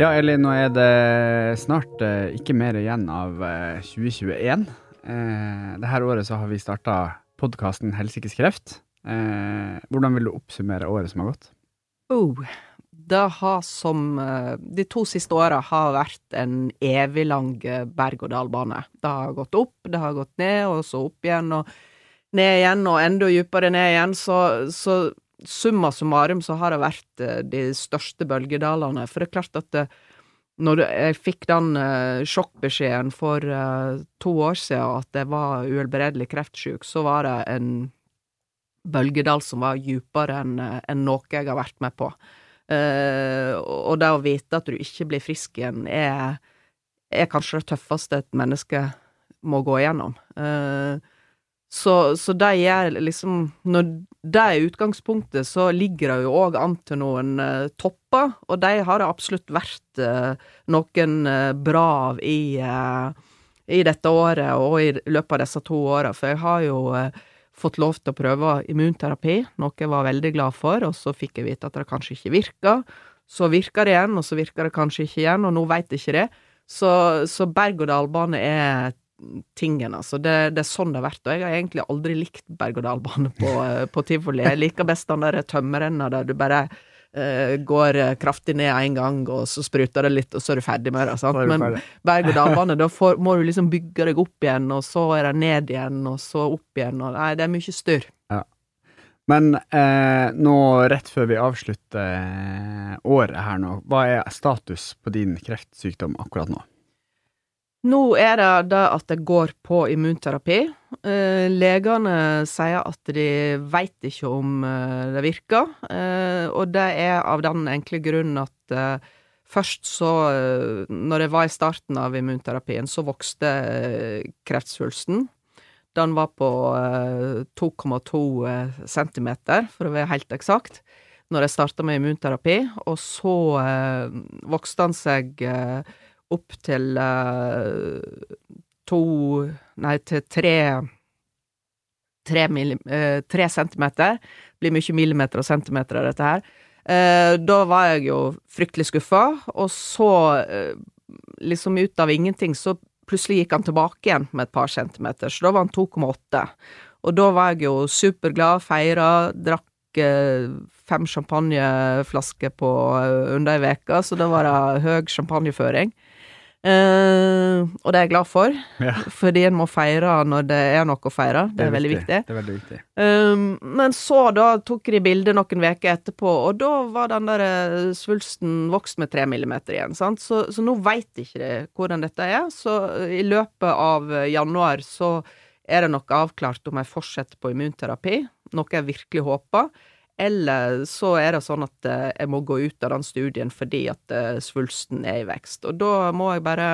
Ja, Eli, nå er det snart eh, ikke mer igjen av eh, 2021. Eh, Dette året så har vi starta podkasten Helsikes kreft. Eh, hvordan vil du oppsummere året som har gått? Oh, det har som eh, De to siste åra har vært en evig lang eh, berg-og-dal-bane. Det har gått opp, det har gått ned, og så opp igjen, og ned igjen, og enda dypere ned igjen. Så, så summa summarum så har det vært eh, de største bølgedalene. For det er klart at det, når jeg fikk den uh, sjokkbeskjeden for to år siden at jeg var uhelbredelig kreftsyk, så var det en bølgedal som var dypere enn en noe jeg har vært med på. Og det å vite at du ikke blir frisk igjen, er, er kanskje det tøffeste et menneske må gå igjennom. Uh, så, så det gjør liksom Når det er utgangspunktet, så ligger det jo òg an til noen uh, topper, og de har absolutt vært uh, noen uh, bra av i, i dette året og i løpet av disse to åra. For jeg har jo fått lov til å prøve immunterapi, noe jeg var veldig glad for, og så fikk jeg vite at det kanskje ikke virka. Så virka det igjen, og så virka det kanskje ikke igjen, og nå veit jeg ikke det. Så, så berg-og-dal-bane er tingen, altså. Det, det, er sånn det har vært. Og jeg har egentlig aldri likt berg-og-dal-bane på, eh, på tivoli. Jeg liker best den der tømmerrenna der du bare uh, går kraftig ned en gang, og så spruter det litt, og så er du ferdig med det. Sant? Men berg-og-dal-bane, da får, må du liksom bygge deg opp igjen, og så er det ned igjen, og så opp igjen, og Nei, det er mye styr. Ja. Men eh, nå, rett før vi avslutter eh, året her nå, hva er status på din kreftsykdom akkurat nå? Nå er det det at det går på immunterapi. Eh, legene sier at de veit ikke om eh, det virker, eh, og det er av den enkle grunnen at eh, først så, eh, når jeg var i starten av immunterapien, så vokste eh, kreftsvulsten. Den var på 2,2 centimeter, for å være helt eksakt, når jeg starta med immunterapi, og så vokste den seg opp til uh, to Nei, til tre tre, uh, tre, centimeter. Blir mye millimeter og centimeter av dette her. Uh, da var jeg jo fryktelig skuffa, og så, liksom ut av ingenting, så plutselig gikk han tilbake igjen med et par centimeter, så da var han 2,8. Og da var jeg jo superglad, feira, drakk fem champagneflasker på under ei uke, så da var det høy champagneføring. Uh, og det er jeg glad for, ja. fordi en må feire når det er noe å feire. Det, det er, veldig viktig. Det er veldig viktig. Um, men så, da, tok de bilde noen uker etterpå, og da var den der eh, svulsten vokst med tre millimeter igjen, sant. Så, så nå veit ikke de hvordan dette er. Så i løpet av januar så er det nok avklart om jeg fortsetter på immunterapi, noe jeg virkelig håper. Eller så er det sånn at eh, jeg må gå ut av den studien fordi at eh, svulsten er i vekst. Og da må jeg bare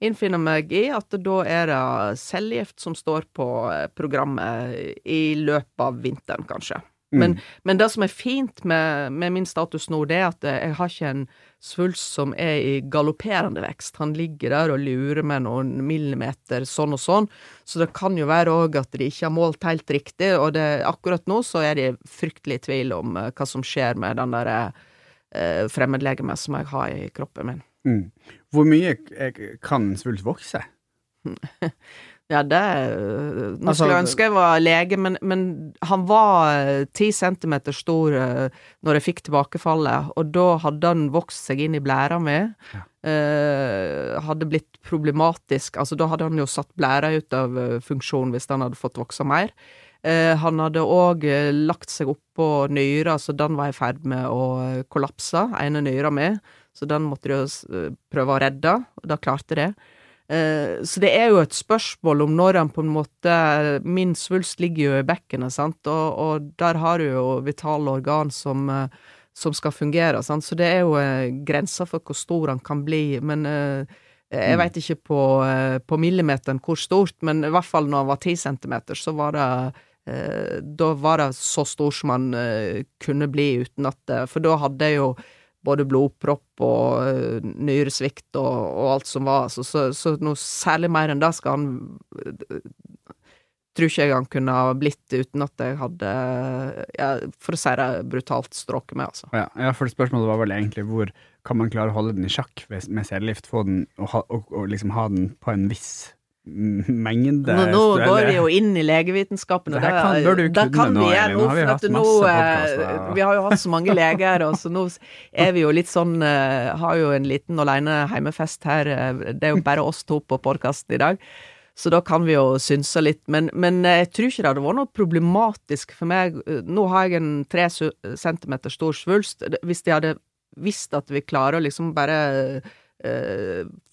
innfinne meg i at da er det cellegift som står på eh, programmet i løpet av vinteren, kanskje. Men, mm. men, det som er fint med, med, min status nå, det er at jeg har ikke en svulst som er i galopperende vekst. Han ligger der og lurer med noen millimeter sånn og sånn. Så det kan jo være òg at de ikke har målt helt riktig, og det, akkurat nå så er de fryktelig i tvil om uh, hva som skjer med den der uh, fremmedlegemet som jeg har i kroppen min. Mm. Hvor mye kan svulst vokse? Ja, det Nå altså, skulle jeg ønske jeg var lege, men, men han var eh, ti centimeter stor uh, når jeg fikk tilbakefallet, og da hadde han vokst seg inn i blæra mi. Ja. Uh, hadde blitt problematisk Altså, da hadde han jo satt blæra ut av funksjon hvis han hadde fått vokse mer. han hadde òg lagt seg oppå nyra, så den var i ferd med å kollapse, ene nyra mi. Så den måtte de prøve å redde, og da klarte det. Eh, så det er jo et spørsmål om når han på en måte Min svulst ligger jo i bekkenet, sant, og, og der har du jo vitale organ som, eh, som skal fungere, sant, så det er jo uh, grenser for hvor stor han kan bli, men Jeg Mm. veit ikke på, eh, på millimeteren hvor stort, men i hvert fall når han var ti centimeter, så var det eh, Da var det så stor som han eh, kunne bli uten at For da hadde jeg jo både blodpropp og eh, nyresvikt og, og alt som var, så, så, så noe særlig mer enn det skal han Tror ikke jeg han kunne ha blitt uten at jeg hadde, ja, for å si det brutalt, stråket med, altså. Ja, ja, for spørsmålet var vel egentlig hvor kan man klare å holde den i sjakk med cellegift? Få den og, og, og liksom ha den på en viss mengde? Nå, nå går vi jo inn i legevitenskapen, og Det kan- bør du kunne kan vi gjøre vi for at nå, eh, podcaster. Vi har jo hatt så mange leger, og så nå er vi jo litt sånn eh, Har jo en liten alene heimefest her. eh, Det er jo bare oss to på podkasten i dag. Så da kan vi jo synse litt. Men, men jeg tror ikke det hadde vært noe problematisk for meg. Nå har jeg en tre centimeter stor svulst. Hvis de hadde visst at vi klarer å liksom bare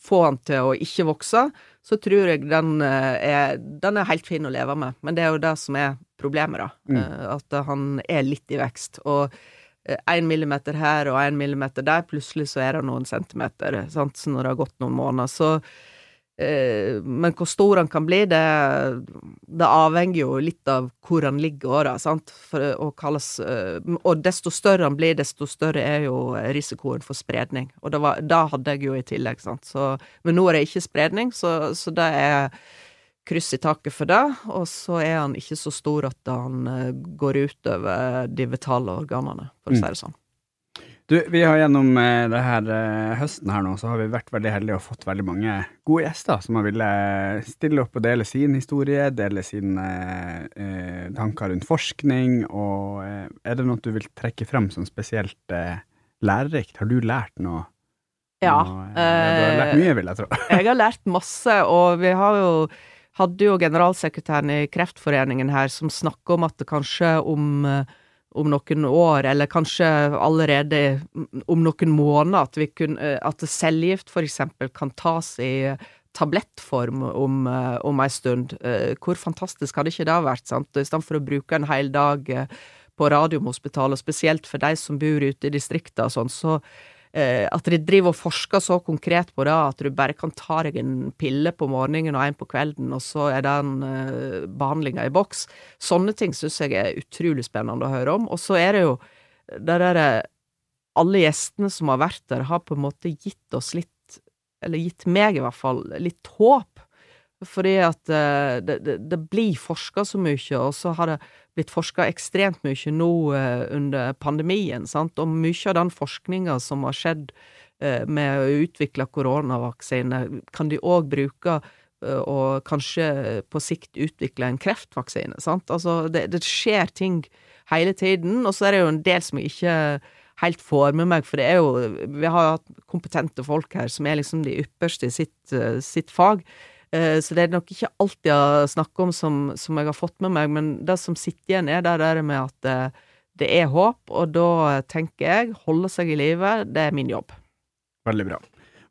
få han til å ikke vokse, så tror jeg den eh, er, den er helt fin å leve med. Men det er jo det som er problemet, da. Mm. Eh, at han er litt i vekst. Og én millimeter her og én millimeter der, plutselig så er det noen centimeter, sant, så når det har gått noen måneder. Så eh, Men hvor stor han kan bli, det, det avhenger jo litt av hvor han ligger da, sant. For, og, kalles, eh, og desto større han blir, desto større er jo risikoen for spredning. Og det, var, det hadde jeg jo i tillegg, sant. Så, men nå er det ikke spredning, så, så det er kryss i taket for det, og så er han ikke så stor at han eh, går utover de vitale organene, for å Mm. si det sånn. Du, vi har gjennom eh, det her eh, høsten her nå, så har vi vært veldig heldige og fått veldig mange gode gjester som har ville stille opp og dele sin historie, dele sine eh, tanker rundt forskning, og eh, er det noe du vil trekke frem som spesielt eh, lærerikt? Har du lært noe? Ja. noe, eh, du har lært eh, mye, vil jeg tro. Jeg har lært masse, og vi har jo hadde jo generalsekretæren i Kreftforeningen her som snakka om at det kanskje om, eh, om noen år, eller kanskje allerede om noen måneder, at, vi kun, eh, at cellegift eksempel kan tas i tablettform om, eh, om ei stund. Eh, Hvor fantastisk hadde ikke det vært, sant? I stedet for å bruke en hel dag på Radiumhospitalet, spesielt for de som bor ute i distrikta og sånn, så at de driver og forsker så konkret på det at du bare kan ta deg en pille på morgenen og en på kvelden, og så er den eh, behandlinga i boks. Sånne ting syns jeg er utrolig spennende å høre om. Og så er det jo det derre Alle gjestene som har vært der, har på en måte gitt oss litt, eller gitt meg i hvert fall, litt håp. Fordi at uh, det, det, det blir forska så mye, og så har det blitt forska ekstremt mye nå uh, under pandemien, sant, og mye av den forskninga som har skjedd uh, med å utvikle koronavaksine, kan de òg bruke og kanskje på sikt utvikle en kreftvaksine, sant. Altså, det, det skjer ting hele tiden, og så er det jo en del som ikke helt får med meg, for det er jo Vi har hatt kompetente folk her som er liksom de ypperste i sitt, sitt fag. Eh, Så det er nok ikke alt jeg har snakket om som, som jeg har fått med meg, men det som sitter igjen, er det der med at eh, det er håp, og da tenker jeg holde seg i live, det er min jobb. Veldig bra.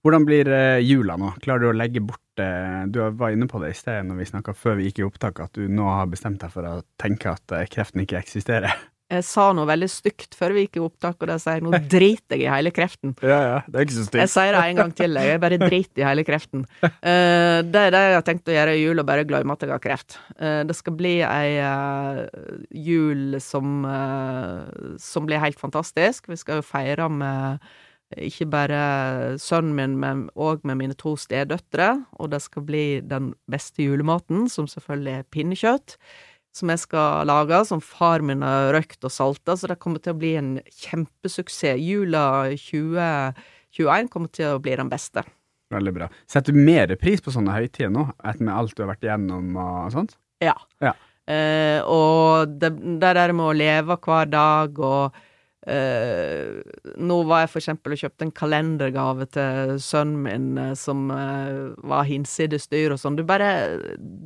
Hvordan blir eh, jula nå? Klarer du å legge bort Du var inne på det i sted når vi snakka før vi gikk i opptak, at du nå har bestemt deg for å tenke at kreften ikke eksisterer. Jeg sa noe veldig stygt før vi gikk i opptak, og da sier jeg nå driter jeg i hele kreften. Ja, ja, det er ikke så Jeg sier det en gang til, jeg. Bare driter i hele kreften. Uh, det er det jeg har tenkt å gjøre i jul, og bare glemme at jeg har kreft. Uh, det skal bli ei uh, jul som, som blir helt fantastisk. Vi skal jo feire med ikke bare sønnen min, men òg med mine to stedøtre. Og det skal bli den beste julematen, som selvfølgelig er pinnekjøtt. Som jeg skal lage, som far min har røkt og salta, så det kommer til å bli en kjempesuksess. Jula 2021 kommer til å bli den beste. Veldig bra. Setter du mer pris på sånne høytider nå, etter med alt du har vært igjennom og sånt? Ja. Ja. Eh, og det, det der med å leve hver dag og eh, Nå var jeg for eksempel og kjøpte en kalendergave til sønnen min uh, som uh, var hinsides dyr og sånn. Du bare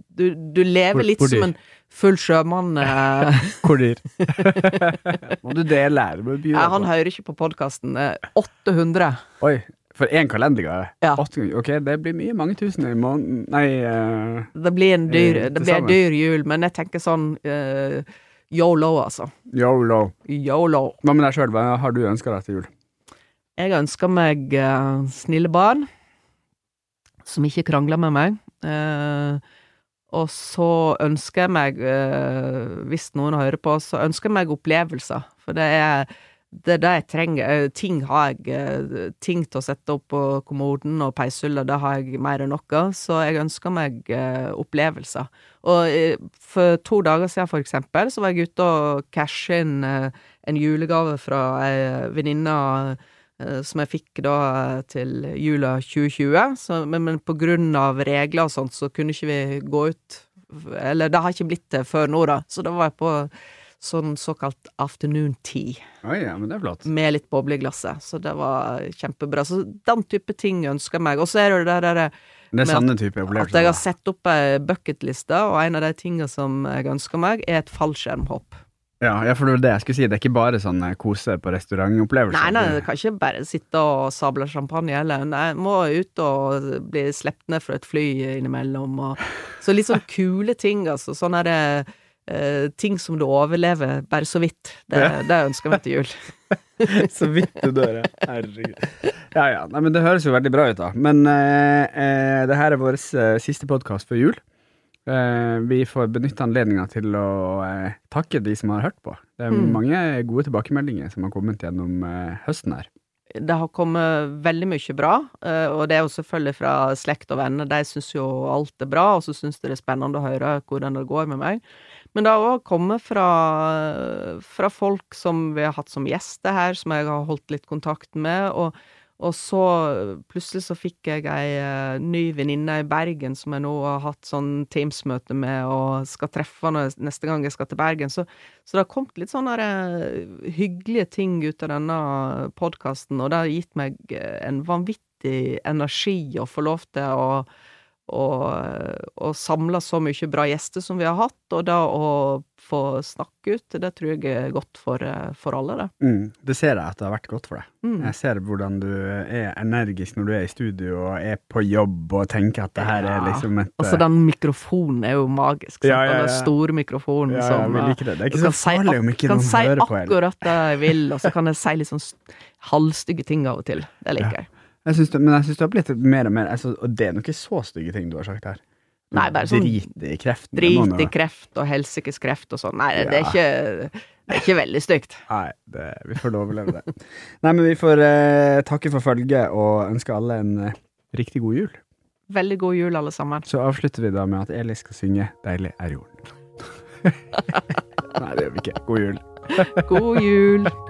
Du, du lever Hvor- litt hvor som en full sjømann. Hvor dyr? Må du det lære du bjude Nei, han hører ikke på podkasten. 800. Oi, for én kalendergave? Ja. Ok, det blir mye. Mange tusen i måneden Nei Det blir en dyr, det blir dyr jul, men jeg tenker sånn eh, yolo, altså. yolo. Yolo. Hva med deg sjøl? Hva har du ønska deg til jul? Jeg ønsker meg uh, snille barn, som ikke krangler med meg. Uh, og så ønsker jeg meg, uh, hvis noen hører på, så ønsker jeg meg opplevelser. For det er det er det jeg trenger. Eh, Ting har jeg eh, Ting til å sette opp på kommoden og peishylla, det har jeg mer enn noe. Så jeg ønsker meg eh, opplevelser. Og for to dager siden, for eksempel, så var jeg ute og cashe inn en julegave fra ei venninne som jeg fikk da til jula 2020. Så, men, men på grunn av regler og sånt, så kunne ikke vi gå ut Eller det har ikke blitt det før nå, da. Så da var jeg på sånn såkalt afternoon tea Oi, ja, men det er flott. med litt boble i glasset. Så det var kjempebra. Så den type ting ønsker jeg meg. Og så er det det derre Det er sanne type at jeg har sett opp ei bucketliste, og en av de tingene som jeg ønsker meg, er et fallskjermhopp. Ja, ja, for det var det jeg skulle si. Det er ikke bare sånn eh, kose på restaurantopplevelser. Nei, nei, du kan ikke bare sitte og sable champagne heller. Nei, må ut og bli sluppet ned fra et fly innimellom. Og, så litt sånn kule ting, altså. Sånn er det eh, ting som du overlever bare så vidt. Det, Ja. det ønsker vi meg til jul. Så vidt du dør, ja. Herregud. Ja ja. Nei, men det høres jo veldig bra ut, da. Men uh, uh, det her er vår siste podkast før jul. Vi får benytte anledninga til å takke de som har hørt på. Det er Mm. mange gode tilbakemeldinger som har kommet gjennom høsten her. Det har kommet veldig mye bra, og det er jo selvfølgelig fra slekt og venner. De syns jo alt er bra, og så syns de det er spennende å høre hvordan det går med meg. Men det òg kommet fra, fra folk som vi har hatt som gjester her, som jeg har holdt litt kontakt med. Og, og så plutselig så fikk jeg ei eh, ny venninne i Bergen som jeg nå har hatt sånn Teams-møte med, og skal treffe når, neste gang jeg skal til Bergen. Så, så det har kommet litt sånne eh, hyggelige ting ut av denne podkasten, og det har gitt meg eh, en vanvittig energi å få lov til å og, og samle så mye bra gjester som vi har hatt, og da å få snakke ut, det tror jeg er godt for, for alle, det. Mm, det ser jeg at det har vært godt for deg. Mm. Jeg ser hvordan du er energisk når du er i studio og er på jobb og tenker at det her er liksom et Altså, den mikrofonen er jo magisk. Ja, ja, ja. Den store mikrofonen ja, ja, som vi eh, liker det. Det er ikke så kan si farlig om ikke noen hører på. heller. akkurat det jeg vil, og så kan jeg si litt sånn halvstygge ting av og til. Det liker jeg. Jeg synes det, men jeg syns du har blitt mer og mer altså, Og det er nok ikke så stygge ting du har sagt her. Nei, bare sånn Drit i kreften. Drit i kreft og helsikes kreft og sånn. Nei, det, er ikke, det er ikke veldig stygt. Nei, det, vi får overleve det. Nei, men vi får eh, takke for følget og ønske alle en eh, riktig god jul. Veldig god jul, alle sammen. Så avslutter vi da med at Eli skal synge 'Deilig er jorden'. Nei, det gjør vi ikke. God jul. God jul.